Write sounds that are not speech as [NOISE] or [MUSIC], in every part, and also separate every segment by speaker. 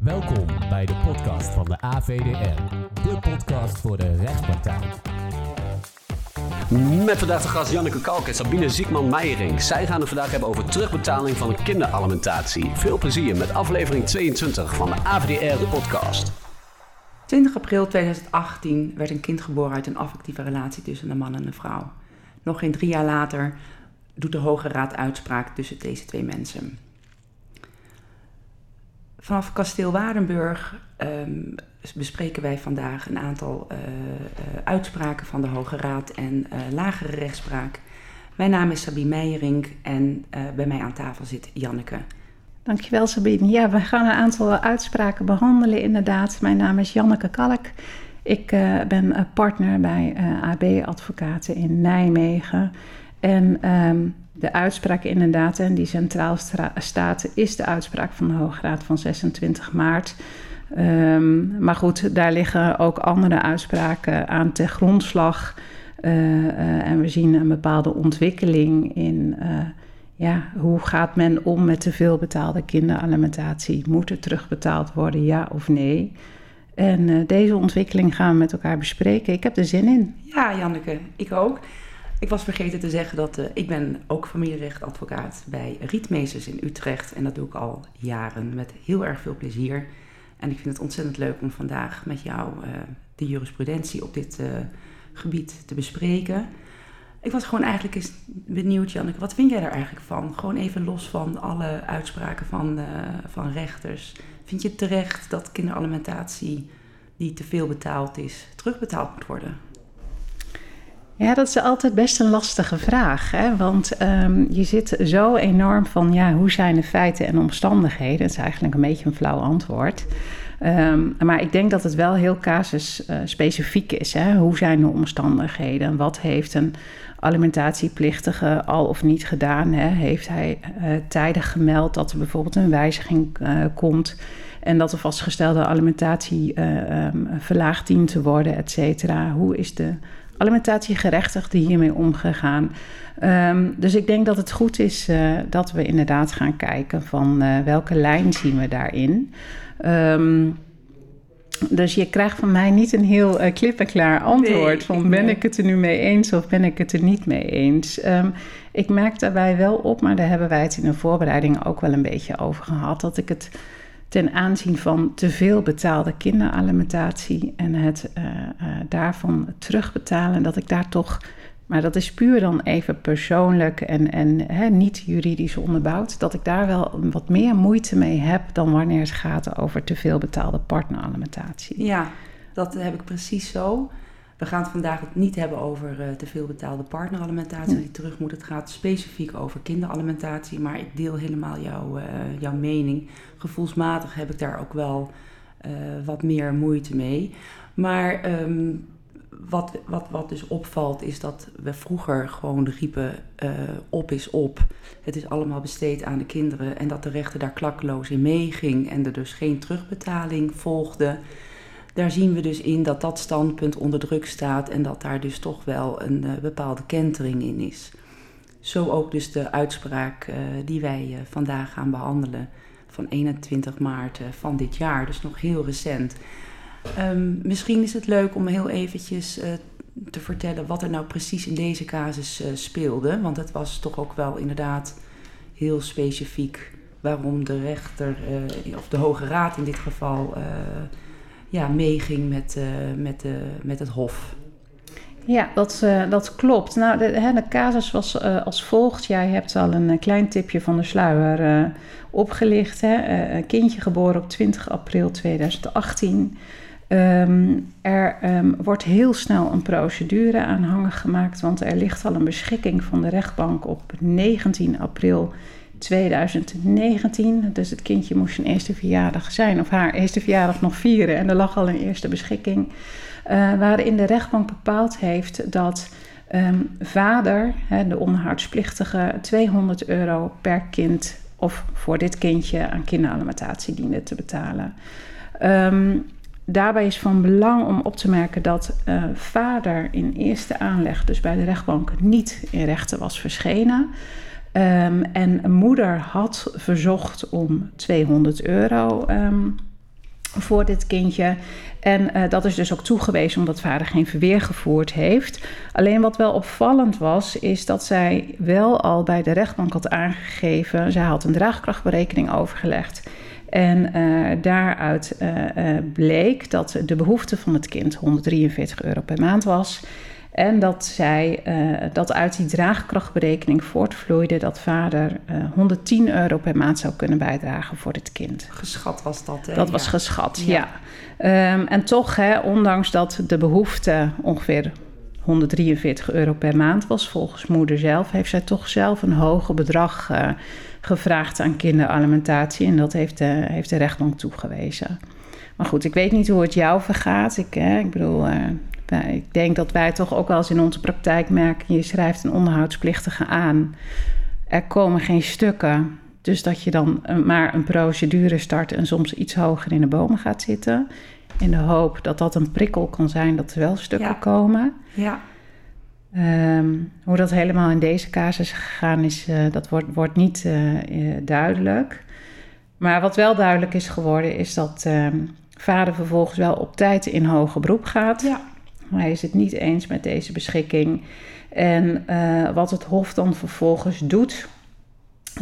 Speaker 1: Welkom bij de podcast van de AVDR, de podcast voor de rechtspraktijk.
Speaker 2: Met vandaag de gast Janneke Kalk en Sabine Ziekman-Meijering. Zij gaan het vandaag hebben over terugbetaling van een kinderalimentatie. Veel plezier met aflevering 22 van de AVDR, de podcast.
Speaker 3: 20 april 2018 werd een kind geboren uit een affectieve relatie tussen een man en een vrouw. Nog geen drie jaar later doet de Hoge Raad uitspraak tussen deze twee mensen. Vanaf kasteel Waardenburg ehm, bespreken wij vandaag een aantal uh, uh, uitspraken van de Hoge Raad en uh, lagere rechtspraak. Mijn naam is Sabine Meijering en bij mij aan tafel zit Janneke.
Speaker 4: Dankjewel Sabine. Ja, we gaan een aantal uitspraken behandelen inderdaad. Mijn naam is Janneke Kalk. Ik ben partner bij AB Advocaten in Nijmegen. En um, de uitspraak inderdaad, en die centraal staat, is de uitspraak van de Hoge Raad van 26 maart. Um, maar goed, daar liggen ook andere uitspraken aan ten grondslag. Uh, uh, en we zien een bepaalde ontwikkeling in uh, ja, hoe gaat men om met te veel betaalde kinderalimentatie? Moet er terugbetaald worden, ja of nee? En deze ontwikkeling gaan we met elkaar bespreken. Ik heb er zin in.
Speaker 3: Ja, Janneke, ik ook. Ik was vergeten te zeggen dat uh, ik ben ook familierechtadvocaat bij Rietmeesters in Utrecht. En dat doe ik al jaren met heel erg veel plezier. En ik vind het ontzettend leuk om vandaag met jou uh, de jurisprudentie op dit uh, gebied te bespreken. Ik was gewoon eigenlijk eens benieuwd, Janneke, wat vind jij daar eigenlijk van? Gewoon even los van alle uitspraken van, van rechters. Vind je terecht dat kinderalimentatie die te veel betaald is, terugbetaald moet worden?
Speaker 4: Ja, dat is altijd best een lastige vraag. Hè? Want um, je zit zo enorm van, ja, hoe zijn de feiten en omstandigheden? Dat is eigenlijk een beetje een flauw antwoord. Um, maar ik denk dat het wel heel casusspecifiek uh, is. Hè? Hoe zijn de omstandigheden? Wat heeft een alimentatieplictige al of niet gedaan? Hè? Heeft hij uh, tijdig gemeld dat er bijvoorbeeld een wijziging uh, komt... en dat de vastgestelde alimentatie um, verlaagd dient te worden, et cetera? Hoe is de alimentatiegerechtigden hiermee omgegaan. Um, dus ik denk dat het goed is uh, dat we inderdaad gaan kijken van uh, welke lijn zien we daarin. Um, dus je krijgt van mij niet een heel uh, klip en klaar antwoord nee, van ben ik het er nu mee eens of ben ik het er niet mee eens. Um, ik merk daarbij wel op, maar daar hebben wij het in de voorbereiding ook wel een beetje over gehad, dat ik het ten aanzien van te veel betaalde kinderalimentatie en het uh, uh, daarvan terugbetalen, dat ik daar toch, maar dat is puur dan even persoonlijk en, en hè, niet juridisch onderbouwd, dat ik daar wel wat meer moeite mee heb dan wanneer het gaat over te veel betaalde partneralimentatie.
Speaker 3: Ja, dat heb ik precies zo. We gaan het vandaag niet hebben over uh, te veel betaalde partneralimentatie die terug moet. Het gaat specifiek over kinderalimentatie, maar ik deel helemaal jouw, uh, jouw mening. Gevoelsmatig heb ik daar ook wel uh, wat meer moeite mee. Maar um, wat, wat, wat dus opvalt is dat we vroeger gewoon riepen op is op. Het is allemaal besteed aan de kinderen en dat de rechter daar klakkeloos in meeging en er dus geen terugbetaling volgde daar zien we dus in dat dat standpunt onder druk staat en dat daar dus toch wel een uh, bepaalde kentering in is. Zo ook dus de uitspraak uh, die wij uh, vandaag gaan behandelen van 21 maart van dit jaar, dus nog heel recent. Um, misschien is het leuk om heel eventjes te vertellen wat er nou precies in deze casus speelde, want het was toch ook wel inderdaad heel specifiek waarom de rechter, of de Hoge Raad in dit geval ja, meeging met, uh, met, uh, met het Hof.
Speaker 4: Ja, dat, uh, dat klopt. Nou, de, hè, de casus was als volgt. Jij hebt al een klein tipje van de sluier opgelicht. Hè? een kindje geboren op 20 april 2018. Um, er um, wordt heel snel een procedure aanhangig gemaakt, want er ligt al een beschikking van de rechtbank op 19 april 2019. Dus het kindje moest zijn eerste verjaardag zijn, of haar eerste verjaardag nog vieren. En er lag al een eerste beschikking. Uh, waarin de rechtbank bepaald heeft dat um, vader, de onderhoudsplictige, 200 euro per kind of voor dit kindje aan kinderalimentatie diende te betalen. Um, daarbij is van belang om op te merken dat uh, vader in eerste aanleg, dus bij de rechtbank, niet in rechten was verschenen. Um, en moeder had verzocht om 200 euro um, voor dit kindje. En uh, dat is dus ook toegewezen omdat vader geen verweer gevoerd heeft. Alleen wat wel opvallend was, is dat zij wel al bij de rechtbank had aangegeven. Zij had een draagkrachtberekening overgelegd. En uh, daaruit uh, bleek dat de behoefte van het kind 143 euro per maand was. En dat zij dat uit die draagkrachtberekening voortvloeide dat vader 110 euro per maand zou kunnen bijdragen voor het kind.
Speaker 3: Geschat was dat. Hè?
Speaker 4: Dat was geschat, ja. ja. Um, en toch, hè, ondanks dat de behoefte ongeveer 143 euro per maand was, volgens moeder zelf, heeft zij toch zelf een hoger bedrag uh, gevraagd aan kinderalimentatie. En dat heeft de, heeft de rechtbank toegewezen. Maar goed, ik weet niet hoe het jou vergaat. Ik, hè, ik bedoel, ik denk dat wij toch ook wel eens in onze praktijk merken: je schrijft een onderhoudsplichtige aan. Er komen geen stukken. Dus dat je dan maar een procedure start en soms iets hoger in de bomen gaat zitten. In de hoop dat dat een prikkel kan zijn dat er wel stukken
Speaker 3: ja.
Speaker 4: komen.
Speaker 3: Ja.
Speaker 4: Um, hoe dat helemaal in deze casus gegaan is, uh, dat wordt, wordt niet uh, uh, duidelijk. Maar wat wel duidelijk is geworden, is dat um, vader vervolgens wel op tijd in hoger beroep gaat.
Speaker 3: Ja.
Speaker 4: Hij is het niet eens met deze beschikking. En wat het Hof dan vervolgens doet,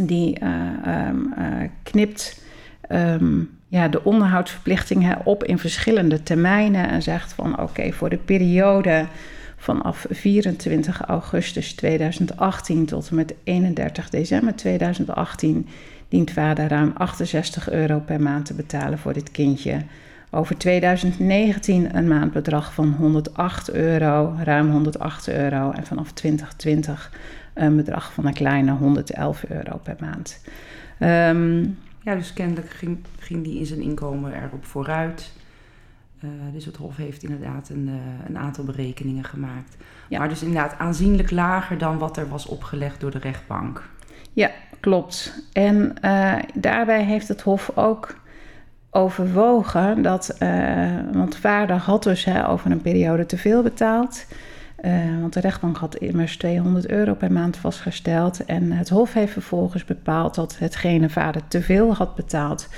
Speaker 4: die um, knipt ja, de onderhoudsverplichtingen op in verschillende termijnen en zegt van oké, voor de periode vanaf 24 augustus 2018 tot en met 31 december 2018 dient vader ruim 68 euro per maand te betalen voor dit kindje. Over 2019 een maandbedrag van 108 euro, ruim 108 euro. En vanaf 2020 een bedrag van een kleine 111 euro per maand. Um,
Speaker 3: ja, dus kennelijk ging, ging die in zijn inkomen erop vooruit. Uh, dus het Hof heeft inderdaad een, uh, een aantal berekeningen gemaakt. Ja. Maar dus inderdaad aanzienlijk lager dan wat er was opgelegd door de rechtbank.
Speaker 4: Ja, klopt. En uh, daarbij heeft het Hof ook overwogen dat, want vader had dus hè, over een periode te veel betaald. Uh, want de rechtbank had immers 200 euro per maand vastgesteld. En het Hof heeft vervolgens bepaald dat hetgene vader te veel had betaald.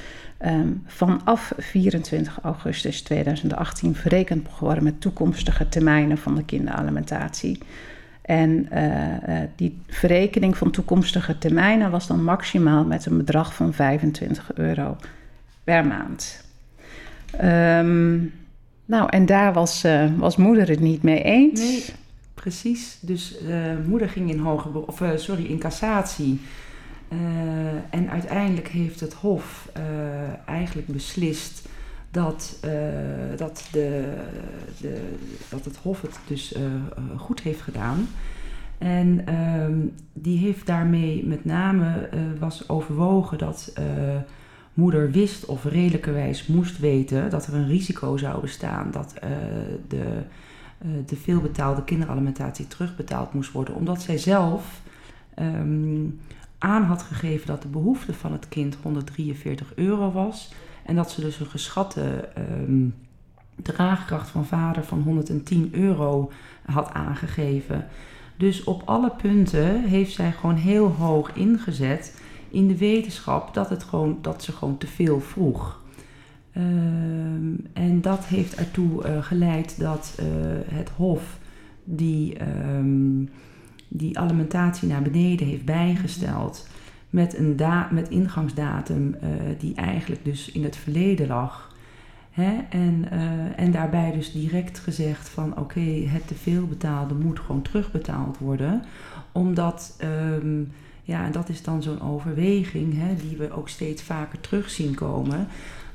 Speaker 4: Um, vanaf 24 augustus 2018 verrekend mocht worden met toekomstige termijnen van de kinderalimentatie. En uh, die verrekening van toekomstige termijnen was dan maximaal met een bedrag van 25 euro per maand. Um, nou, en daar was, uh, was moeder het niet mee eens.
Speaker 3: Nee, precies. Dus uh, moeder ging in hoger of uh, sorry, in cassatie. en uiteindelijk heeft het Hof eigenlijk beslist dat, dat, de, de, dat het Hof het dus goed heeft gedaan. En um, die heeft daarmee met name was overwogen dat moeder wist of redelijkerwijs moest weten dat er een risico zou bestaan dat uh, de, uh, de veelbetaalde kinderalimentatie terugbetaald moest worden, omdat zij zelf um, aan had gegeven dat de behoefte van het kind 143 euro was en dat ze dus een geschatte um, draagkracht van vader van 110 euro had aangegeven. Dus op alle punten heeft zij gewoon heel hoog ingezet in de wetenschap dat, het gewoon, dat ze gewoon te veel vroeg. Uh, en dat heeft ertoe uh, geleid dat uh, het Hof die, um, die alimentatie naar beneden heeft bijgesteld. Met een da met ingangsdatum uh, die eigenlijk dus in het verleden lag. Hè? En, en daarbij dus direct gezegd van oké, het te veel betaalde moet gewoon terugbetaald worden. Omdat um, ja, en dat is dan zo'n overweging hè, die we ook steeds vaker terug zien komen.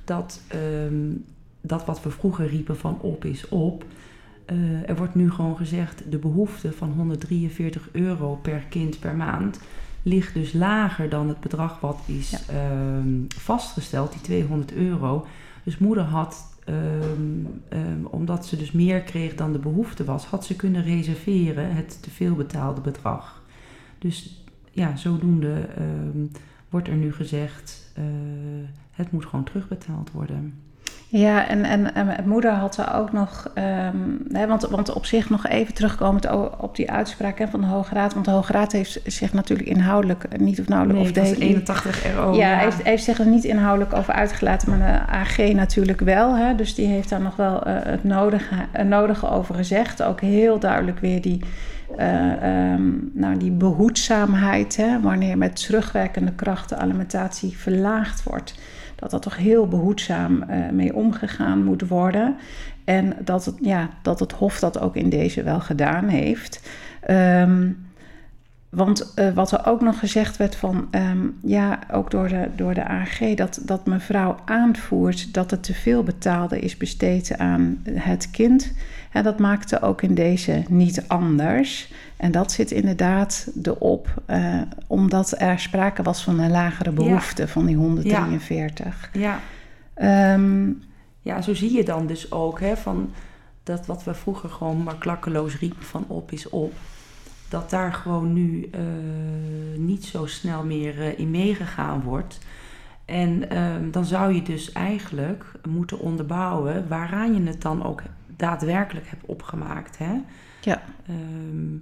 Speaker 3: Dat, um, dat wat we vroeger riepen van op is op. Uh, er wordt nu gewoon gezegd, de behoefte van 143 euro per kind per maand ligt dus lager dan het bedrag wat is ja. um, vastgesteld, die 200 euro. Dus moeder had, um, um, omdat ze dus meer kreeg dan de behoefte was, had ze kunnen reserveren het te veel betaalde bedrag. Dus ja, zodoende uh, wordt er nu gezegd, uh, het moet gewoon terugbetaald worden.
Speaker 4: Ja, en, en, en moeder had er ook nog, ehm, hè, want, want op zich nog even terugkomend op die uitspraak hè, van de Hoge Raad. Want de Hoge Raad heeft zich natuurlijk inhoudelijk niet of nauwelijks...
Speaker 3: Nee,
Speaker 4: of de
Speaker 3: dat is
Speaker 4: hele-
Speaker 3: 81 RO.
Speaker 4: ja, Heeft, heeft zich er niet inhoudelijk over uitgelaten, maar de AG natuurlijk wel. Hè? Dus die heeft daar nog wel eh, het nodige, nodige over gezegd. Ook heel duidelijk weer die, eh, ehm, nou, die behoedzaamheid. Hè? Wanneer met terugwerkende kracht de alimentatie verlaagd wordt. Dat dat toch heel behoedzaam eh, mee omgegaan moet worden. En dat het, ja, dat het Hof dat ook in deze wel gedaan heeft. Ehm, want eh, wat er ook nog gezegd werd van, ehm, ja, ook door de, door de AG, dat, dat mevrouw aanvoert dat het te veel betaalde is besteed aan het kind. En dat maakte ook in deze niet anders. En dat zit inderdaad erop, eh, omdat er sprake was van een lagere behoefte van die 143.
Speaker 3: Ja.
Speaker 4: Ehm,
Speaker 3: ja, zo zie je dan dus ook hè, van dat wat we vroeger gewoon maar klakkeloos riepen van op is op. Dat daar gewoon nu eh, niet zo snel meer eh, in meegegaan wordt. En ehm, dan zou je dus eigenlijk moeten onderbouwen waaraan je het dan ook daadwerkelijk hebt opgemaakt. Hè?
Speaker 4: Ja.
Speaker 3: Ehm,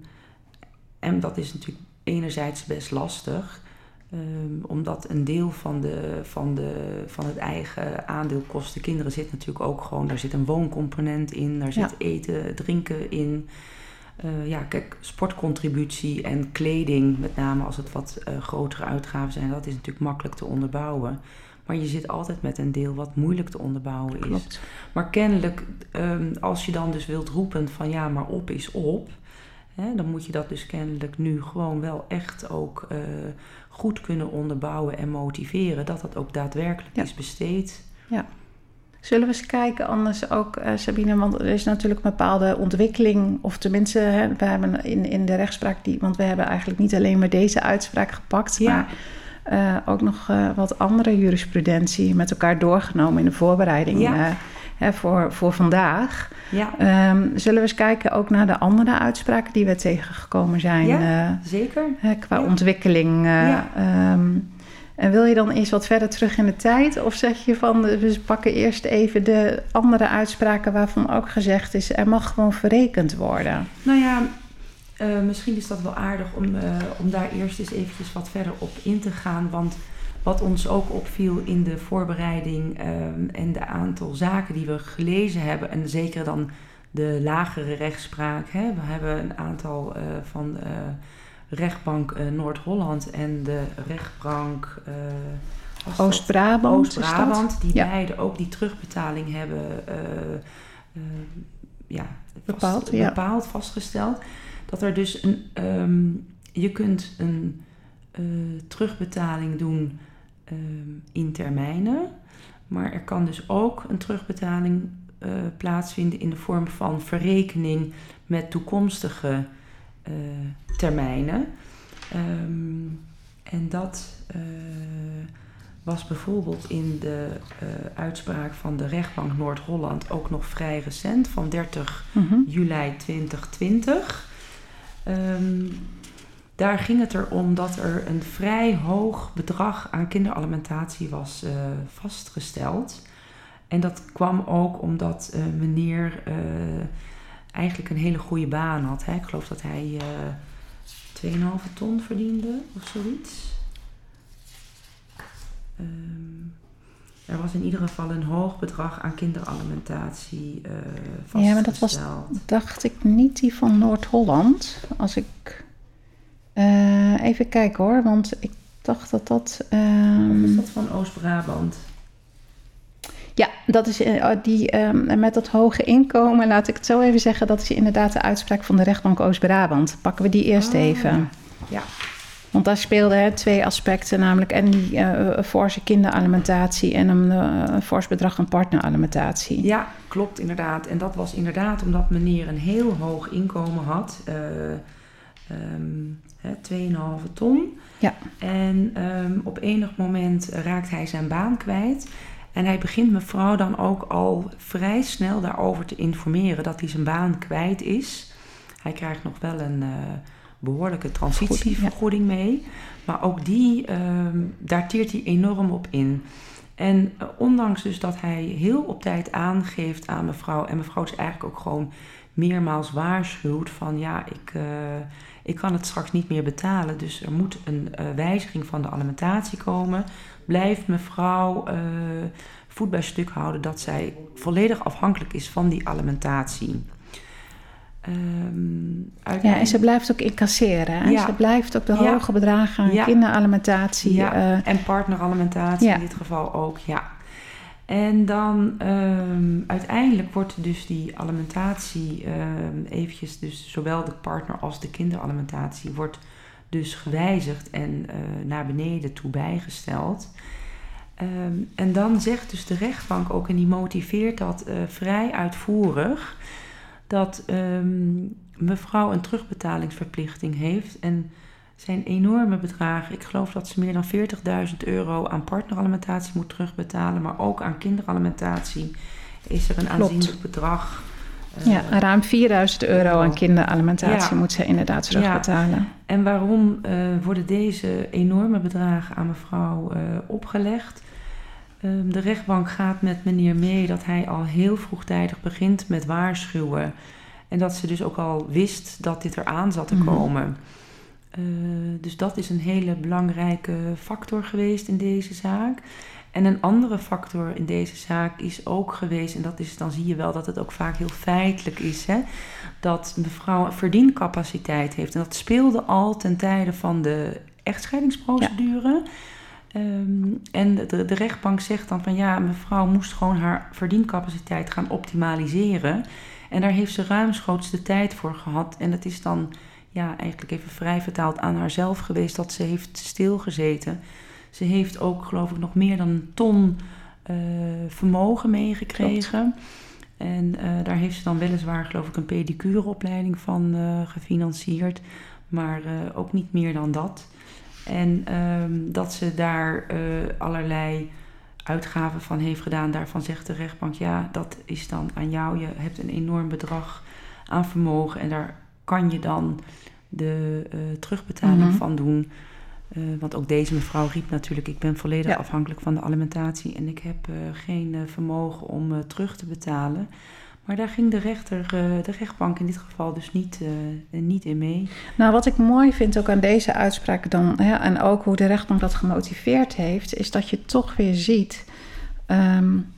Speaker 3: en dat is natuurlijk enerzijds best lastig. ehm, omdat een deel van, de, van, de, van het eigen aandeel kosten kinderen zit natuurlijk ook gewoon... Daar zit een wooncomponent in, daar zit eten, drinken in. Eh, ja, kijk, sportcontributie en kleding, met name als het wat eh, grotere uitgaven zijn... dat is natuurlijk makkelijk te onderbouwen. Maar je zit altijd met een deel wat moeilijk te onderbouwen is.
Speaker 4: klopt.
Speaker 3: Maar kennelijk, ehm, als je dan dus wilt roepen van ja, maar op is op, hè, dan moet je dat dus kennelijk nu gewoon wel echt ook eh, goed kunnen onderbouwen en motiveren dat dat ook daadwerkelijk
Speaker 4: Ja.
Speaker 3: is besteed.
Speaker 4: Zullen we eens kijken, anders ook, eh, Sabine, want er is natuurlijk een bepaalde ontwikkeling, of tenminste, hè, we hebben in, in de rechtspraak, die, want we hebben eigenlijk niet alleen maar deze uitspraak gepakt,
Speaker 3: Ja.
Speaker 4: maar eh, ook nog eh, wat andere jurisprudentie met elkaar doorgenomen in de voorbereiding
Speaker 3: Ja.
Speaker 4: hè, voor, voor vandaag.
Speaker 3: Ja,
Speaker 4: Ehm, zullen we eens kijken ook naar de andere uitspraken die we tegengekomen zijn
Speaker 3: Ja. zeker.
Speaker 4: hè, qua ontwikkeling. eh, ehm, en wil je dan eens wat verder terug in de tijd? Of zeg je van, eh, we pakken eerst even de andere uitspraken waarvan ook gezegd is, er mag gewoon verrekend worden.
Speaker 3: Nou ja, eh, misschien is dat wel aardig om, eh, om daar eerst eens eventjes wat verder op in te gaan. Want wat ons ook opviel in de voorbereiding en de aantal zaken die we gelezen hebben, en zeker dan de lagere rechtspraak. Hè, we hebben een aantal van rechtbank eh, Noord-Holland en de rechtbank eh?
Speaker 4: Oost-Brabant
Speaker 3: die
Speaker 4: Ja.
Speaker 3: beide ook die terugbetaling hebben eh, ja, vast-
Speaker 4: Bepaald, ja.
Speaker 3: bepaald, vastgesteld. Dat er dus een, ehm, je kunt een terugbetaling doen ehm, in termijnen, maar er kan dus ook een terugbetaling plaatsvinden in de vorm van verrekening met toekomstige eh, termijnen. Ehm, en dat eh, was bijvoorbeeld in de eh, uitspraak van de rechtbank Noord-Holland ook nog vrij recent, van 30
Speaker 4: Mhm.
Speaker 3: juli 2020. Ehm, daar ging het erom dat er een vrij hoog bedrag aan kinderalimentatie was vastgesteld. En dat kwam ook omdat meneer eigenlijk een hele goede baan had. Hè? Ik geloof dat hij eh 2,5 ton verdiende of zoiets. Ehm, er was in ieder geval een hoog bedrag aan kinderalimentatie eh vastgesteld.
Speaker 4: Ja, maar dat was- Dacht ik niet die van Noord-Holland. Als ik eh, even kijken hoor, want ik dacht dat dat.
Speaker 3: Of
Speaker 4: ehm,
Speaker 3: is dat van Oost-Brabant?
Speaker 4: Ja, dat is eh, die ehm, met dat hoge inkomen, laat ik het zo even zeggen, dat is inderdaad de uitspraak van de rechtbank Oost-Brabant. Pakken we die eerst
Speaker 3: Ah,
Speaker 4: even.
Speaker 3: Ja,
Speaker 4: Want daar speelden hè, twee aspecten, namelijk en die eh, forse kinderalimentatie en een eh, fors bedrag aan partneralimentatie.
Speaker 3: ja, klopt inderdaad. En dat was inderdaad omdat meneer een heel hoog inkomen had. eh ehm, hè, 2,5 ton.
Speaker 4: Ja.
Speaker 3: En ehm, op enig moment raakt hij zijn baan kwijt. En hij begint mevrouw dan ook al vrij snel daarover te informeren dat hij zijn baan kwijt is. Hij krijgt nog wel een eh, behoorlijke transitievergoeding mee. Maar ook die, ehm daar teert hij enorm op in. En eh, ondanks dus dat hij heel op tijd aangeeft aan mevrouw, en mevrouw is eigenlijk ook gewoon meermaals waarschuwt van ja, ik, uh, ik kan het straks niet meer betalen, dus er moet een uh, wijziging van de alimentatie komen, blijft mevrouw voet bij stuk houden dat zij volledig afhankelijk is van die alimentatie.
Speaker 4: Um, ja, en ze blijft ook incasseren. Ja. Ze blijft ook de hoge bedragen aan ja. kinderalimentatie.
Speaker 3: Ja. Uh, en partneralimentatie in dit geval ook, ja. En dan um, uiteindelijk wordt dus die alimentatie um, eventjes, dus zowel de partner als de kinderalimentatie, wordt dus gewijzigd en uh, naar beneden toe bijgesteld. Um, en dan zegt dus de rechtbank ook, en die motiveert dat uh, vrij uitvoerig, dat um, mevrouw een terugbetalingsverplichting heeft. En zijn enorme bedragen. Ik geloof dat ze meer dan 40.000 euro aan partneralimentatie moet terugbetalen, maar ook aan kinderalimentatie is er een aanzienlijk bedrag.
Speaker 4: Uh, ja, ruim 4000 euro aan kinderalimentatie ja. moet ze inderdaad terugbetalen. Ja.
Speaker 3: En waarom uh, worden deze enorme bedragen aan mevrouw uh, opgelegd? Um, de rechtbank gaat met meneer mee dat hij al heel vroegtijdig begint met waarschuwen. En dat ze dus ook al wist dat dit eraan zat te komen. Mm -hmm. dus dat is een hele belangrijke factor geweest in deze zaak. En een andere factor in deze zaak is ook geweest, en dat is, dan zie je wel dat het ook vaak heel feitelijk is, hè, dat mevrouw verdiencapaciteit heeft. En dat speelde al ten tijde van de echtscheidingsprocedure. Ja. Um, en de, de, rechtbank zegt dan van ja, mevrouw moest gewoon haar verdiencapaciteit gaan optimaliseren. En daar heeft ze ruimschoots de tijd voor gehad. En dat is dan ja, eigenlijk even vrij vertaald aan haarzelf geweest dat ze heeft stilgezeten. Ze heeft ook, geloof ik, nog meer dan een ton uh, vermogen meegekregen. En uh, daar heeft ze dan weliswaar, geloof ik, een pedicureopleiding van uh, gefinancierd. Maar ook niet meer dan dat. En um, dat ze daar allerlei uitgaven van heeft gedaan. Daarvan zegt de rechtbank: ja, dat is dan aan jou. Je hebt een enorm bedrag aan vermogen en daar kan je dan de uh, terugbetaling mm -hmm. van doen. Uh, want ook deze mevrouw riep natuurlijk: Ik ben volledig ja. afhankelijk van de alimentatie en ik heb geen vermogen om terug te betalen. Maar daar ging de rechter, eh, de rechtbank in dit geval dus niet, niet in mee.
Speaker 4: Nou, wat ik mooi vind ook aan deze uitspraak dan, hè, en ook hoe de rechtbank dat gemotiveerd heeft, is dat je toch weer ziet um,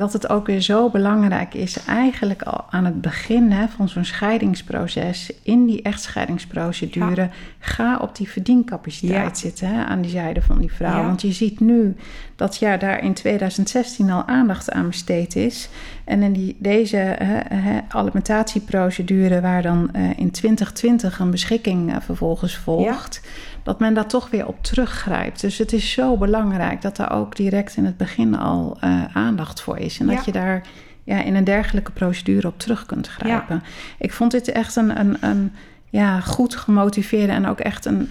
Speaker 4: dat het ook weer zo belangrijk is, eigenlijk al aan het begin hè, van zo'n scheidingsproces, in die echtscheidingsprocedure, ja. ga op die verdiencapaciteit ja. zitten hè, aan die zijde van die vrouw. Ja. Want je ziet nu dat ja, daar in 2016 al aandacht aan besteed is. En in die, deze hè, hè, alimentatieprocedure, waar dan uh, in 2020 een beschikking uh, vervolgens volgt dat men daar toch weer op teruggrijpt. Dus het is zo belangrijk dat er ook direct in het begin al uh, aandacht voor is. En ja. dat je daar ja, in een dergelijke procedure op terug kunt grijpen. Ja. Ik vond dit echt een, een, een ja, goed gemotiveerde en ook echt een,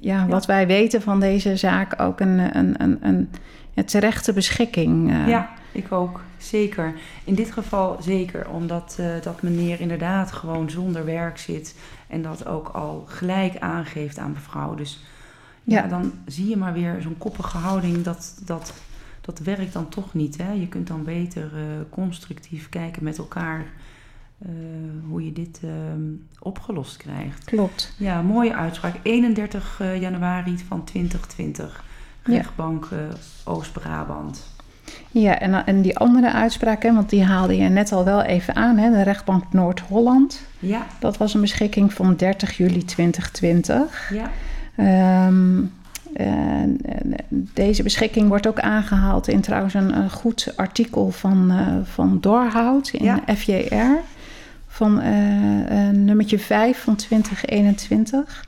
Speaker 4: ja, wat wij weten van deze zaak, ook een, een, een, een, een terechte beschikking.
Speaker 3: Uh. Ja, ik ook. Zeker. In dit geval zeker, omdat uh, dat meneer inderdaad gewoon zonder werk zit. En dat ook al gelijk aangeeft aan mevrouw. Dus ja, ja dan zie je maar weer zo'n koppige houding. Dat, dat, dat werkt dan toch niet. Hè? Je kunt dan beter uh, constructief kijken met elkaar. Uh, hoe je dit uh, opgelost krijgt.
Speaker 4: Klopt.
Speaker 3: Ja, mooie uitspraak. 31 januari van 2020. Rechtbank. Oost-Brabant.
Speaker 4: Ja, en, en die andere uitspraak, hè, want die haalde je net al wel even aan, hè, de rechtbank Noord-Holland.
Speaker 3: Ja.
Speaker 4: Dat was een beschikking van 30 juli 2020.
Speaker 3: Ja.
Speaker 4: Um, en, deze beschikking wordt ook aangehaald in trouwens een, een goed artikel van, uh, van Doorhout in ja. FJR. Van uh, uh, nummertje 5 van 2021.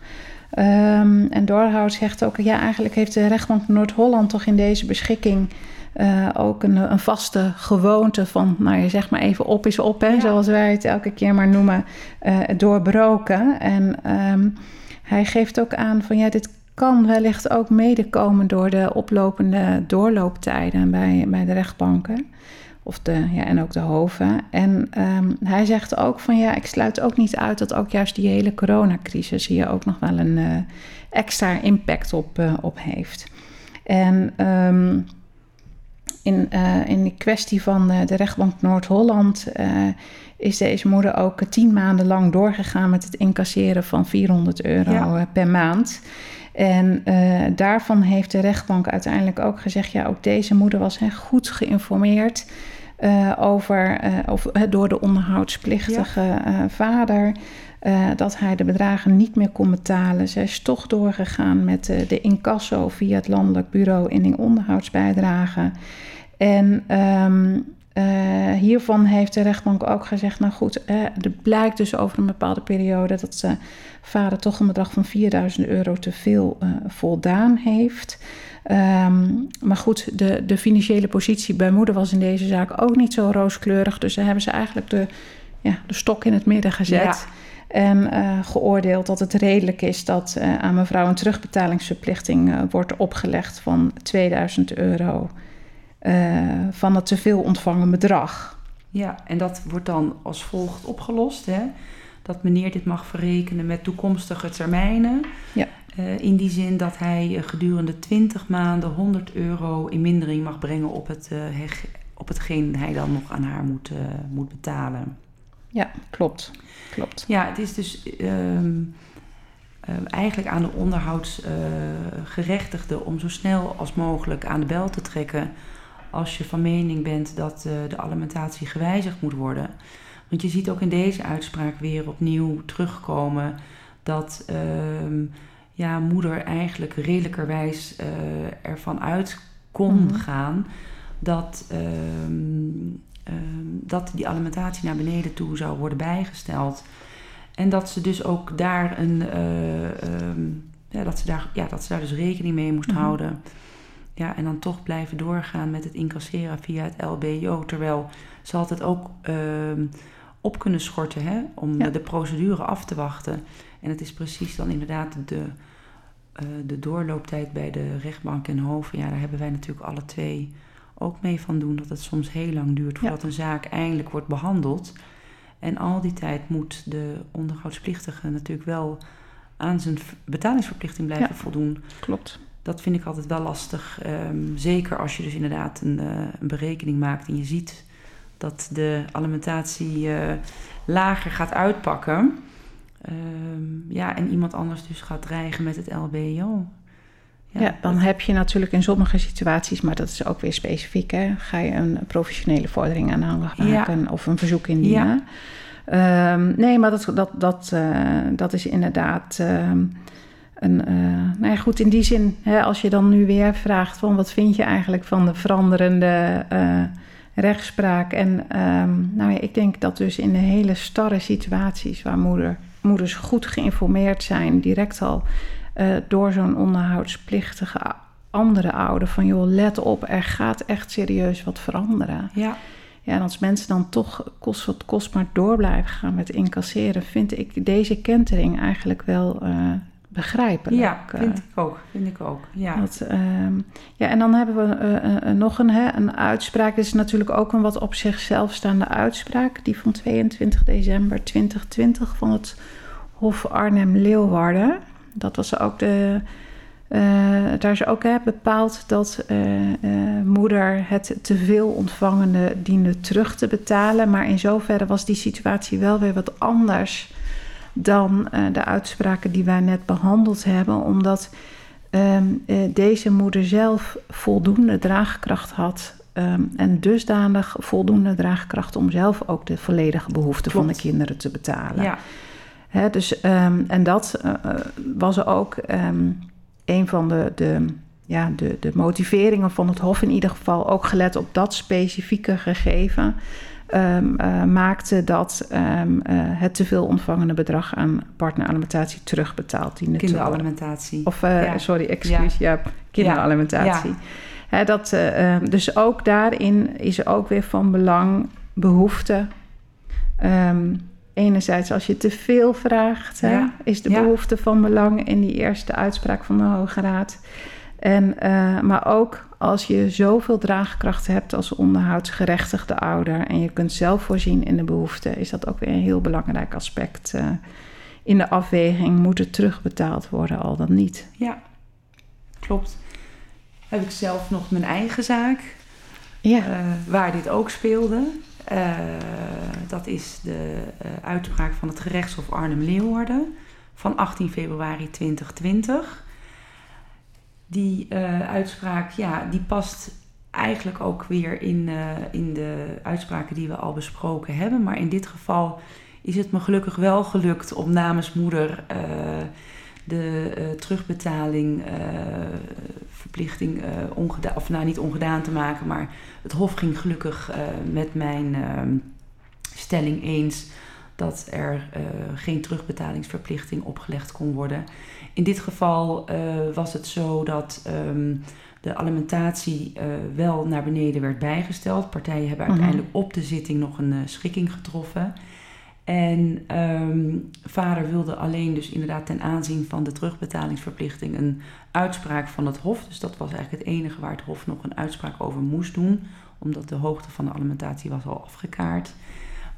Speaker 4: Um, en Doorhout zegt ook, ja, eigenlijk heeft de rechtbank Noord-Holland toch in deze beschikking uh, ook een, een, vaste gewoonte van, nou je zeg maar even op is op, hè, ja. zoals wij het elke keer maar noemen, uh, doorbroken. En um, hij geeft ook aan van ja, dit kan wellicht ook medekomen door de oplopende doorlooptijden bij, bij de rechtbanken. Of de, ja, en ook de hoven. En um, hij zegt ook van ja, ik sluit ook niet uit dat ook juist die hele coronacrisis hier ook nog wel een uh, extra impact op, op heeft. En um, in, uh, in de kwestie van uh, de rechtbank Noord-Holland is deze moeder ook tien maanden lang doorgegaan met het incasseren van 400 euro ja. per maand. En daarvan heeft de rechtbank uiteindelijk ook gezegd: ja, ook deze moeder was hè, goed geïnformeerd. Over, of door de onderhoudsplichtige ja. vader. Dat hij de bedragen niet meer kon betalen. Zij is toch doorgegaan met de incasso via het Landelijk Bureau Inning Onderhoudsbijdragen. En um, uh, hiervan heeft de rechtbank ook gezegd: Nou goed, er blijkt dus over een bepaalde periode dat de vader toch een bedrag van 4000 euro te veel voldaan heeft. Um, maar goed, de, de financiële positie bij moeder was in deze zaak ook niet zo rooskleurig. Dus daar hebben ze eigenlijk de, ja, de stok in het midden gezet. Ja. En uh, geoordeeld dat het redelijk is dat uh, aan mevrouw een terugbetalingsverplichting uh, wordt opgelegd van 2000 euro van het te veel ontvangen bedrag.
Speaker 3: Ja, en dat wordt dan als volgt opgelost. Hè? Dat meneer dit mag verrekenen met toekomstige termijnen.
Speaker 4: Ja.
Speaker 3: in die zin dat hij gedurende 20 maanden 100 euro in mindering mag brengen op, het, op hetgeen hij dan nog aan haar moet, moet betalen.
Speaker 4: Ja, klopt. klopt.
Speaker 3: Ja, het is dus um, uh, eigenlijk aan de onderhoudsgerechtigde om zo snel als mogelijk aan de bel te trekken als je van mening bent dat de alimentatie gewijzigd moet worden. Want je ziet ook in deze uitspraak weer opnieuw terugkomen dat uh, ja, moeder eigenlijk redelijkerwijs uh, ervan uit kon mm -hmm. gaan dat um, um, dat die alimentatie naar beneden toe zou worden bijgesteld. En dat ze dus ook daar een. Um, ja, dat, ze daar, ja, dat ze daar dus rekening mee moest mm-hmm. houden. Ja, en dan toch blijven doorgaan met het incasseren via het LBO. Terwijl ze had het ook op kunnen schorten hè, om ja. de procedure af te wachten. En het is precies dan inderdaad de, uh, de doorlooptijd bij de rechtbank in Hoven. Ja, daar hebben wij natuurlijk alle twee ook mee van doen dat het soms heel lang duurt voordat ja. een zaak eindelijk wordt behandeld. En al die tijd moet de onderhoudsplictige natuurlijk wel aan zijn betalingsverplichting blijven
Speaker 4: ja,
Speaker 3: voldoen.
Speaker 4: Klopt.
Speaker 3: Dat vind ik altijd wel lastig. Um, zeker als je dus inderdaad een, uh, een, berekening maakt en je ziet dat de alimentatie uh, lager gaat uitpakken. Um, ja, en iemand anders dus gaat dreigen met het LBO.
Speaker 4: Ja, ja, dan heb je natuurlijk in sommige situaties, maar dat is ook weer specifiek, hè, ga je een professionele vordering aanhangig maken ja. of een verzoek indienen. Ja. Um, nee, maar dat, dat, dat, uh, dat is inderdaad um, een. Uh, nou ja, goed, in die zin, hè, als je dan nu weer vraagt van wat vind je eigenlijk van de veranderende uh, rechtspraak. En um, nou ja, ik denk dat dus in de hele starre situaties waar moeder, moeders goed geïnformeerd zijn, direct al uh, door zo'n onderhoudsplichtige andere ouder van joh, let op, er gaat echt serieus wat veranderen.
Speaker 3: Ja.
Speaker 4: Ja, en als mensen dan toch kost wat kost maar door blijven gaan met incasseren, vind ik deze kentering eigenlijk wel uh, begrijpelijk.
Speaker 3: Ja, vind ik ook. Vind ik ook. Ja.
Speaker 4: Dat, uh, ja, en dan hebben we uh, nog een, hè, een uitspraak. Is natuurlijk ook een wat op zichzelf staande uitspraak. Die van 22 december 2020 van het Hof Arnhem-Leeuwarden dat was ook de. Uh, daar is ook hè, bepaald dat moeder het te veel ontvangende diende terug te betalen. Maar in zoverre was die situatie wel weer wat anders dan de uitspraken die wij net behandeld hebben. Omdat um, deze moeder zelf voldoende draagkracht had. Um, en dusdanig voldoende draagkracht om zelf ook de volledige behoeften van de kinderen te betalen.
Speaker 3: Ja.
Speaker 4: Dus, um, en dat uh, was ook een van de, de, ja, de, de motiveringen van het Hof in ieder geval. Ook gelet op dat specifieke gegeven. Um, uh, maakte dat uh, het te veel ontvangende bedrag aan partneralimentatie terugbetaald diende
Speaker 3: Kinderalimentatie.
Speaker 4: Of, uh, ja. sorry, excuus, ja, ja kinderalimentatie. Ja. dat, dus ook daarin is er ook weer van belang behoefte enerzijds als je te veel vraagt, is de behoefte van belang in die eerste uitspraak van de Hoge Raad. En, maar ook als je zoveel draagkracht hebt als onderhoudsgerechtigde ouder en je kunt zelf voorzien in de behoefte, is dat ook weer een heel belangrijk aspect uh, in de afweging. Moet het terugbetaald worden, al dan niet?
Speaker 3: Ja, klopt. Heb ik zelf nog mijn eigen zaak
Speaker 4: Ja.
Speaker 3: eh, waar dit ook speelde. Eh, dat is de eh, uitspraak van het gerechtshof Arnhem-Leeuwarden van 18 februari 2020. Die eh, uitspraak, ja, die past eigenlijk ook weer in, eh, in de uitspraken die we al besproken hebben. Maar in dit geval is het me gelukkig wel gelukt om namens moeder eh, de terugbetaling verplichting ongedaan, of nou niet ongedaan te maken, maar het Hof ging gelukkig met mijn stelling eens dat er eh, geen terugbetalingsverplichting opgelegd kon worden. In dit geval eh, was het zo dat ehm, de alimentatie eh, wel naar beneden werd bijgesteld. Partijen hebben
Speaker 4: Mhm.
Speaker 3: uiteindelijk op de zitting nog een schikking getroffen. En ehm, vader wilde alleen dus inderdaad ten aanzien van de terugbetalingsverplichting een uitspraak van het Hof. Dus dat was eigenlijk het enige waar het Hof nog een uitspraak over moest doen, omdat de hoogte van de alimentatie was al afgekaart.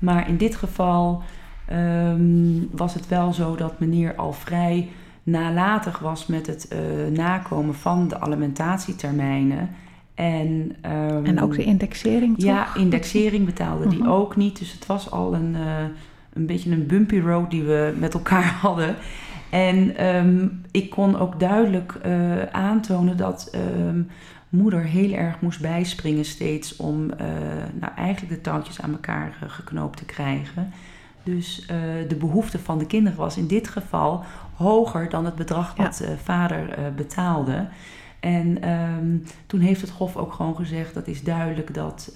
Speaker 3: Maar in dit geval ehm, was het wel zo dat meneer al vrij nalatig was met het eh, nakomen van de alimentatietermijnen. En, ehm,
Speaker 4: En ook de indexering, toch?
Speaker 3: ja, indexering betaalde die
Speaker 4: Mhm.
Speaker 3: ook niet. Dus het was al een, eh, een beetje een bumpy road die we met elkaar [LAUGHS] hadden. En ehm, ik kon ook duidelijk eh, aantonen dat moeder heel erg moest bijspringen steeds om eh, nou, eigenlijk de touwtjes aan elkaar eh, geknoopt te krijgen. Dus eh, de behoefte van de kinderen was in dit geval hoger dan het bedrag wat vader betaalde. En ehm, toen heeft het Hof ook gewoon gezegd: dat is duidelijk dat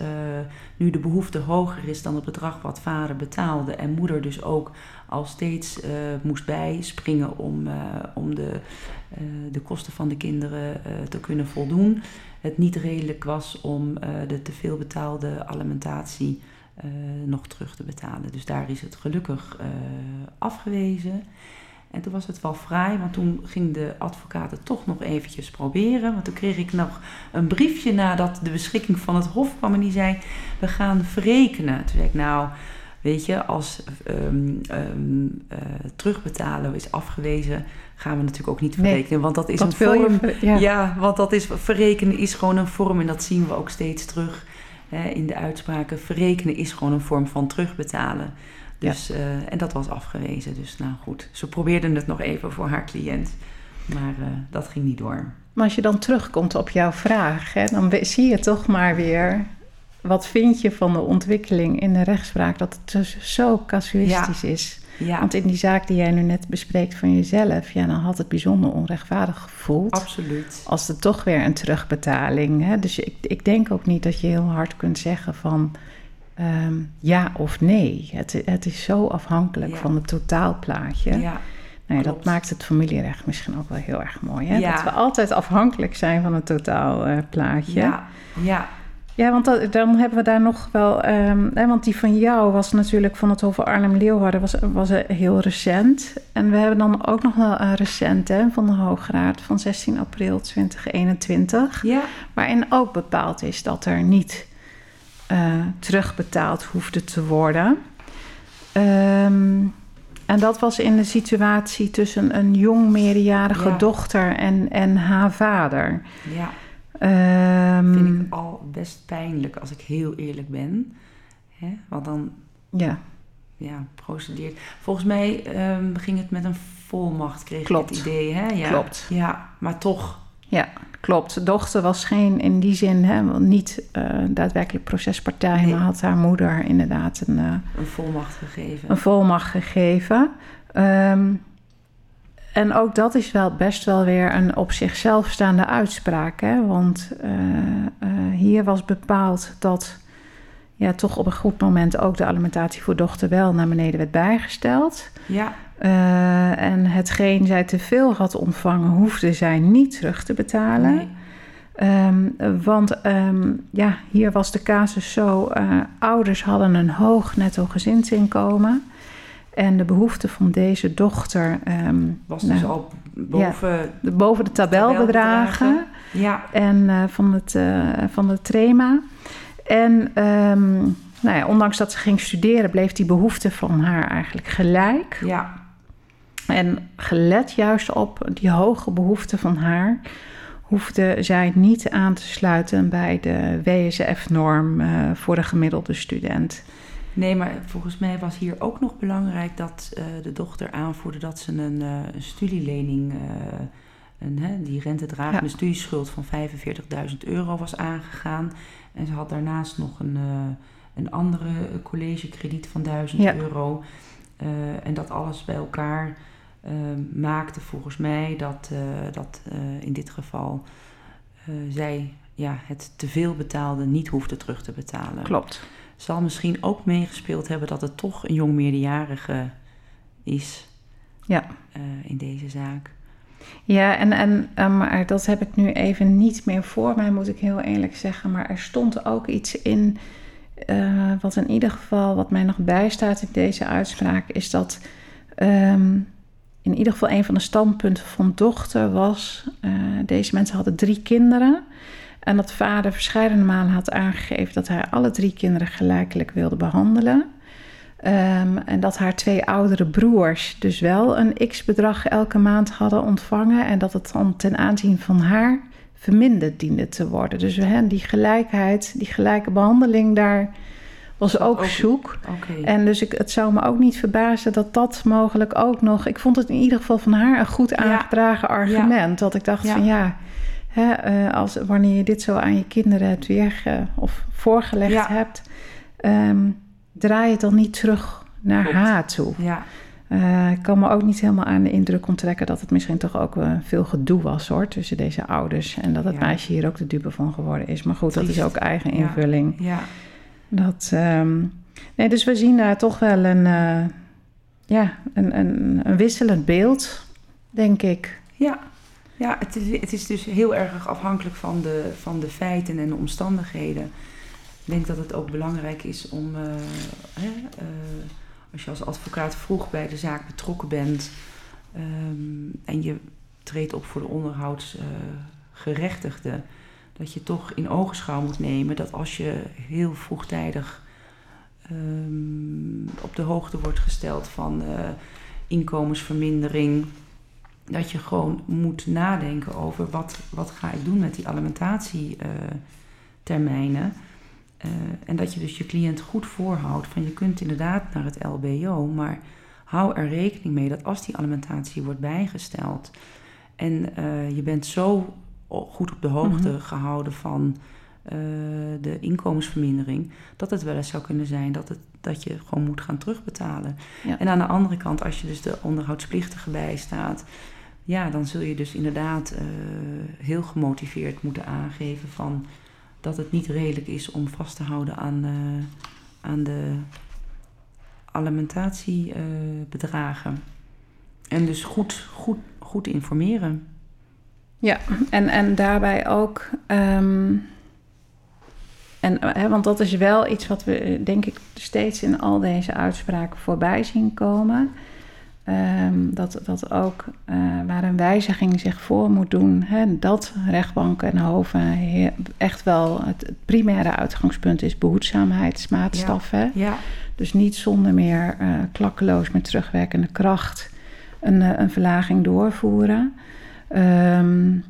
Speaker 3: nu de behoefte hoger is dan het bedrag wat vader betaalde. En moeder dus ook al steeds eh, moest bijspringen om, eh, om de, eh, de kosten van de kinderen te kunnen voldoen. Het niet redelijk was om de te veel betaalde alimentatie nog terug te betalen. Dus daar is het gelukkig afgewezen. En toen was het wel fraai, want toen ging de advocaat toch nog eventjes proberen. Want toen kreeg ik nog een briefje nadat de beschikking van het Hof kwam en die zei: We gaan verrekenen. Toen zei ik: Nou, weet je, als ehm, ehm, eh, terugbetalen is afgewezen, gaan we natuurlijk ook niet
Speaker 4: Nee.
Speaker 3: verrekenen. Want dat is een
Speaker 4: je
Speaker 3: vorm.
Speaker 4: ja.
Speaker 3: Ja. want dat is, verrekenen is gewoon een vorm en dat zien we ook steeds terug hè, in de uitspraken. Verrekenen is gewoon een vorm van terugbetalen. Dus, eh, en dat was afgewezen. Dus nou goed, ze probeerden het nog even voor haar cliënt. Maar eh, dat ging niet door.
Speaker 4: Maar als je dan terugkomt op jouw vraag, hè, dan zie je toch maar weer... wat vind je van de ontwikkeling in de rechtspraak... dat het dus zo casuïstisch is.
Speaker 3: Ja,
Speaker 4: Want in die zaak die jij nu net bespreekt van jezelf... ja, dan had het bijzonder onrechtvaardig gevoeld...
Speaker 3: absoluut.
Speaker 4: als er toch weer een terugbetaling... Hè? Dus ik, ik denk ook niet dat je heel hard kunt zeggen van... ehm, ja of nee. Het, het is zo afhankelijk
Speaker 3: Ja.
Speaker 4: van het totaalplaatje.
Speaker 3: Ja,
Speaker 4: Nou ja, dat maakt het familierecht misschien ook wel heel erg mooi. Hè?
Speaker 3: Ja.
Speaker 4: Dat we altijd afhankelijk zijn van het totaalplaatje.
Speaker 3: ja, ja,
Speaker 4: Ja, want dat- dan hebben we daar nog wel... ehm, hè, want die van jou was natuurlijk van het Hof Arnhem-Leeuwarden... Was, was heel recent. En we hebben dan ook nog wel een recent hè, van de Hoograad... van 16 april 2021...
Speaker 3: ja,
Speaker 4: waarin ook bepaald is dat er niet eh, terugbetaald hoefde te worden. Ehm, en dat was in de situatie tussen een jong meerderjarige
Speaker 3: Ja.
Speaker 4: dochter en, en haar vader.
Speaker 3: ja.
Speaker 4: Ehm,
Speaker 3: Vind ik al best pijnlijk als ik heel eerlijk ben. Hè? Want dan
Speaker 4: Ja,
Speaker 3: ja, procedeert. Volgens mij ehm, ging het met een volmacht, kreeg
Speaker 4: Klopt.
Speaker 3: ik het idee. Hè? Ja.
Speaker 4: Klopt.
Speaker 3: Ja, maar toch.
Speaker 4: ja, klopt. De dochter was geen, in die zin, hè, niet eh, daadwerkelijk procespartij...
Speaker 3: Nee.
Speaker 4: maar had haar moeder inderdaad een... eh,
Speaker 3: een volmacht gegeven.
Speaker 4: een volmacht gegeven. Ehm, en ook dat is wel best wel weer een op zichzelf staande uitspraak. Hè? Want eh, eh, hier was bepaald dat ja, toch op een goed moment ook de alimentatie voor dochter wel naar beneden werd bijgesteld.
Speaker 3: Ja,
Speaker 4: Eh, en hetgeen zij te veel had ontvangen, hoefde zij niet terug te betalen.
Speaker 3: nee.
Speaker 4: Ehm, want ehm, ja, hier was de casus zo: ouders hadden een hoog netto gezinsinkomen. En de behoefte van deze dochter ehm,
Speaker 3: was
Speaker 4: nou,
Speaker 3: dus al boven.
Speaker 4: de- boven de tabelbedragen
Speaker 3: Ja,
Speaker 4: en eh, van, het, eh, van de trema. En ehm, nou ja, ondanks dat ze ging studeren, bleef die behoefte van haar eigenlijk gelijk.
Speaker 3: ja,
Speaker 4: En gelet juist op die hoge behoefte van haar, hoefde zij niet aan te sluiten bij de WSF-norm uh, voor de gemiddelde student.
Speaker 3: Nee, maar volgens mij was hier ook nog belangrijk dat uh, de dochter aanvoerde dat ze een, uh, een studielening, een, hè, die rentedragende ja. studieschuld van 45.000 euro was aangegaan. En ze had daarnaast nog een, een andere collegekrediet van 1000 ja. euro. en dat alles bij elkaar maakte volgens mij dat, dat in dit geval zij ja, het teveel betaalde niet hoefde terug te betalen.
Speaker 4: Klopt
Speaker 3: zal misschien ook meegespeeld hebben dat het toch een jong meerderjarige is
Speaker 4: ja.
Speaker 3: Uh, in deze zaak.
Speaker 4: Ja, en, en uh, maar dat heb ik nu even niet meer voor mij, moet ik heel eerlijk zeggen. Maar er stond ook iets in, uh, wat in ieder geval, wat mij nog bijstaat in deze uitspraak, is dat um, in ieder geval een van de standpunten van dochter was: deze mensen hadden drie kinderen. En dat vader verschillende malen had aangegeven dat hij alle drie kinderen gelijkelijk wilde behandelen. Um, en dat haar twee oudere broers dus wel een x-bedrag elke maand hadden ontvangen. En dat het dan ten aanzien van haar verminderd diende te worden. Dus hè, die gelijkheid, die gelijke behandeling, daar was ook, ook zoek.
Speaker 3: Okay.
Speaker 4: En dus ik, het zou me ook niet verbazen dat dat mogelijk ook nog... Ik vond het in ieder geval van haar een goed aangedragen ja. argument. Dat ik dacht ja. van ja Hè, uh, als, wanneer je dit zo aan je kinderen hebt weerge, of voorgelegd ja. hebt, um, draai het dan niet terug naar Klopt. haar toe.
Speaker 3: Ja.
Speaker 4: Uh, ik kan me ook niet helemaal aan de indruk onttrekken dat het misschien toch ook uh, veel gedoe was hoor, tussen deze ouders. En dat het ja. meisje hier ook de dupe van geworden is. Maar goed, Triest. dat is ook eigen invulling.
Speaker 3: Ja.
Speaker 4: Dat, um, nee, dus we zien daar toch wel een, ja, een, een, een wisselend beeld, denk ik.
Speaker 3: Ja, ja, het is, het is dus heel erg afhankelijk van de, van de feiten en de omstandigheden. Ik denk dat het ook belangrijk is om, uh, hè, uh, als je als advocaat vroeg bij de zaak betrokken bent um, en je treedt op voor de onderhoudsgerechtigde, uh, dat je toch in ogenschouw moet nemen dat als je heel vroegtijdig um, op de hoogte wordt gesteld van inkomensvermindering dat je gewoon moet nadenken over wat, wat ga ik doen met die alimentatietermijnen. Uh, en dat je dus je cliënt goed voorhoudt van je kunt inderdaad naar het LBO, maar hou er rekening mee dat als die alimentatie wordt bijgesteld en uh, je bent zo goed op de hoogte mm -hmm. gehouden van uh, de inkomensvermindering, dat het wel eens zou kunnen zijn dat, het, dat je gewoon moet gaan terugbetalen.
Speaker 4: Ja.
Speaker 3: En aan de andere kant, als je dus de onderhoudsplictige bijstaat, ja, dan zul je dus inderdaad uh, heel gemotiveerd moeten aangeven van dat het niet redelijk is om vast te houden aan, uh, aan de alimentatiebedragen. En dus goed, goed, goed informeren.
Speaker 4: Ja, en, en daarbij ook. Um, en, hè, want dat is wel iets wat we, denk ik, steeds in al deze uitspraken voorbij zien komen. Um, dat, dat ook uh, waar een wijziging zich voor moet doen, hè, dat rechtbanken en hoven echt wel het primaire uitgangspunt is behoedzaamheidsmaatstaf.
Speaker 3: Ja. ja.
Speaker 4: Dus niet zonder meer uh, klakkeloos met terugwerkende kracht een, een verlaging doorvoeren. Um,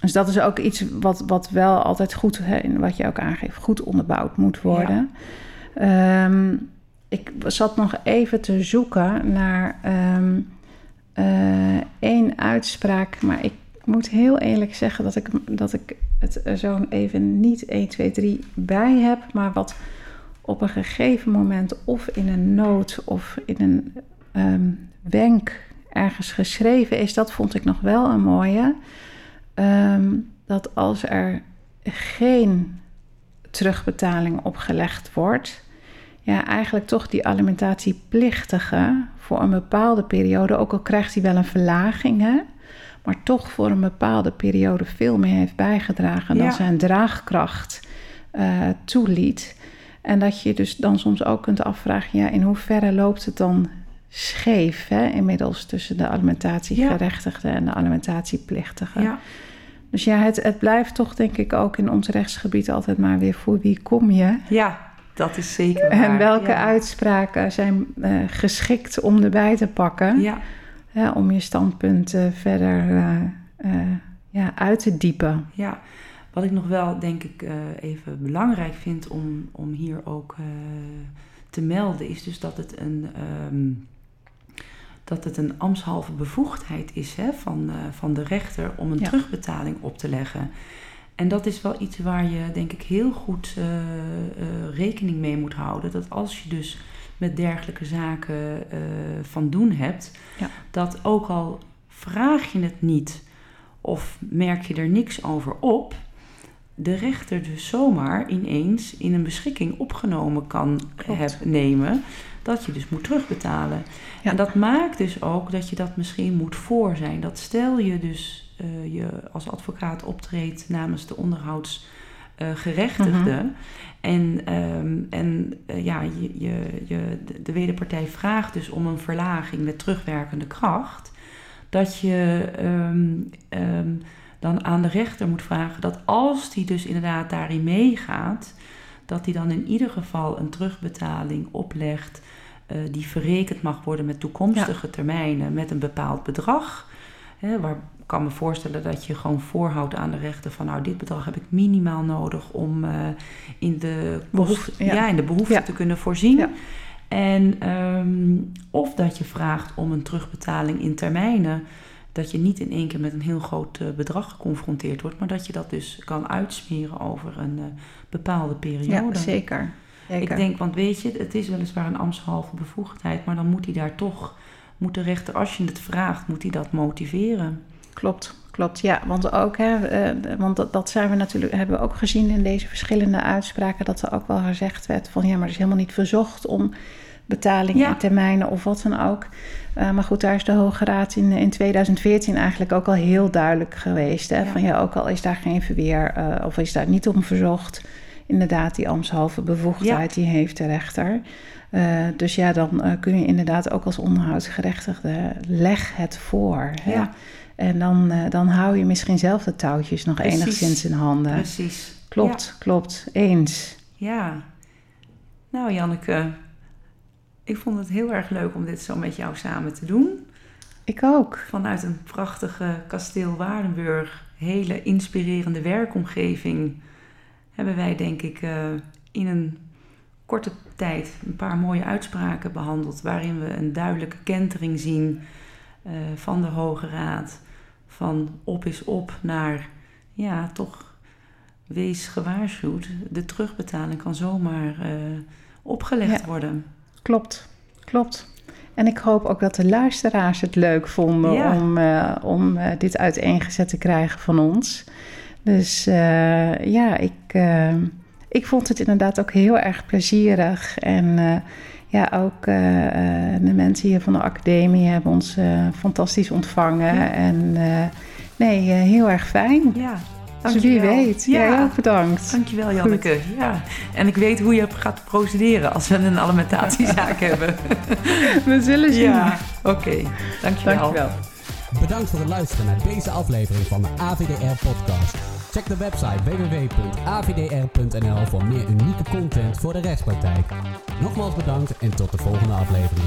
Speaker 4: dus dat is ook iets wat, wat wel altijd goed, hè, wat je ook aangeeft, goed onderbouwd moet worden. Um, ik zat nog even te zoeken naar um, één uitspraak, maar ik moet heel eerlijk zeggen dat ik, dat ik het zo even niet 1, 2, 3 bij heb, maar wat op een gegeven moment of in een noot of in een um, wenk ergens geschreven is, dat vond ik nog wel een mooie. Um, dat als er geen terugbetaling opgelegd wordt, ja, eigenlijk toch die alimentatieplichtige voor een bepaalde periode, ook al krijgt hij wel een verlaging, hè, maar toch voor een bepaalde periode veel meer heeft bijgedragen ja. dan zijn draagkracht uh, toeliet. En dat je dus dan soms ook kunt afvragen, ja, in hoeverre loopt het dan scheef hè, inmiddels tussen de alimentatiegerechtigde ja. en de alimentatieplichtige.
Speaker 3: Ja.
Speaker 4: Dus ja, het, het blijft toch denk ik ook in ons rechtsgebied altijd maar weer voor wie kom je.
Speaker 3: Ja, dat is zeker waar.
Speaker 4: En welke
Speaker 3: ja.
Speaker 4: uitspraken zijn uh, geschikt om erbij te pakken.
Speaker 3: Ja.
Speaker 4: Uh, om je standpunt uh, verder ja, uit te diepen.
Speaker 3: Ja, wat ik nog wel denk ik even belangrijk vind om, om hier ook te melden, is dus dat het een, um, dat het een ambtshalve bevoegdheid is hè, van, uh, van de rechter om een ja. terugbetaling op te leggen. En dat is wel iets waar je denk ik heel goed rekening mee moet houden. Dat als je dus met dergelijke zaken van doen hebt, ja. dat ook al vraag je het niet of merk je er niks over op, de rechter dus zomaar ineens in een beschikking opgenomen kan heb, nemen, dat je dus moet terugbetalen. Ja. En dat maakt dus ook dat je dat misschien moet voor zijn. Dat stel je dus uh, je als advocaat optreedt namens de onderhoudsgerechtigde. Uh, En, um, en uh, ja, je, je, je, de wederpartij vraagt dus om een verlaging met terugwerkende kracht. Dat je um, um, dan aan de rechter moet vragen dat als die dus inderdaad daarin meegaat, dat hij dan in ieder geval een terugbetaling oplegt uh, die verrekend mag worden met toekomstige ja. termijnen met een bepaald bedrag. Hè, waar ik kan me voorstellen dat je gewoon voorhoudt aan de rechter van nou dit bedrag heb ik minimaal nodig om uh, in de behoefte, ja. ja. in de behoefte ja. te kunnen voorzien. En um, of dat je vraagt om een terugbetaling in termijnen dat je niet in één keer met een heel groot uh, bedrag geconfronteerd wordt, maar dat je dat dus kan uitsmeren over een uh, bepaalde periode.
Speaker 4: Ja, zeker. zeker.
Speaker 3: Ik denk, want weet je, het is weliswaar een ambtshalve bevoegdheid, maar dan moet hij daar toch, moet de rechter, als je het vraagt, moet hij dat motiveren.
Speaker 4: Klopt, klopt. Ja, want ook, hè, uh, want dat, dat zijn we natuurlijk, hebben we ook gezien in deze verschillende uitspraken, dat er ook wel gezegd werd van ja, maar het is helemaal niet verzocht om betaling ja. in termijnen of wat dan ook. Uh, maar goed, daar is de Hoge Raad in, in 2014 eigenlijk ook al heel duidelijk geweest. Hè? Ja. Van ja, ook al is daar geen verweer uh, of is daar niet om verzocht, inderdaad, die ambtshalve bevoegdheid, ja. die heeft de rechter. Uh, dus ja, dan kun je inderdaad ook als onderhoudsgerechtigde leg het voor. Hè? Ja. En dan, dan hou je misschien zelf de touwtjes nog Precies. enigszins in handen.
Speaker 3: Precies.
Speaker 4: Klopt, klopt. Eens.
Speaker 3: Ja. Nou, Janneke, ik vond het heel erg leuk om dit zo met jou samen te doen.
Speaker 4: Ik ook.
Speaker 3: Vanuit een prachtige kasteel Waardenburg, hele inspirerende werkomgeving, hebben wij denk ik uh, in een korte tijd een paar mooie uitspraken behandeld, waarin we een duidelijke kentering zien uh, van de Hoge Raad. Van op is op naar, ja, toch wees gewaarschuwd. De terugbetaling kan zomaar uh, opgelegd ja. worden.
Speaker 4: Klopt, klopt. En ik hoop ook dat de luisteraars het leuk vonden ja. om, uh, om uh, dit uiteengezet te krijgen van ons. Dus uh, ja, ik, ik vond het inderdaad ook heel erg plezierig. En ja, ook de mensen hier van de academie hebben ons fantastisch ontvangen. Ja. En nee, heel erg fijn.
Speaker 3: Ja.
Speaker 4: Dus wie weet. Ja. Jij ook bedankt.
Speaker 3: Dankjewel Janneke. Goed. Ja. En ik weet hoe je gaat procederen als we een alimentatiezaak [LAUGHS] hebben.
Speaker 4: We zullen zien.
Speaker 3: Ja, oké. Okay. Dankjewel.
Speaker 4: Dankjewel.
Speaker 1: Bedankt voor het luisteren naar deze aflevering van de AVDR-podcast. Check de website www.avdr.nl voor meer unieke content voor de rechtspraktijk. Nogmaals bedankt en tot de volgende aflevering.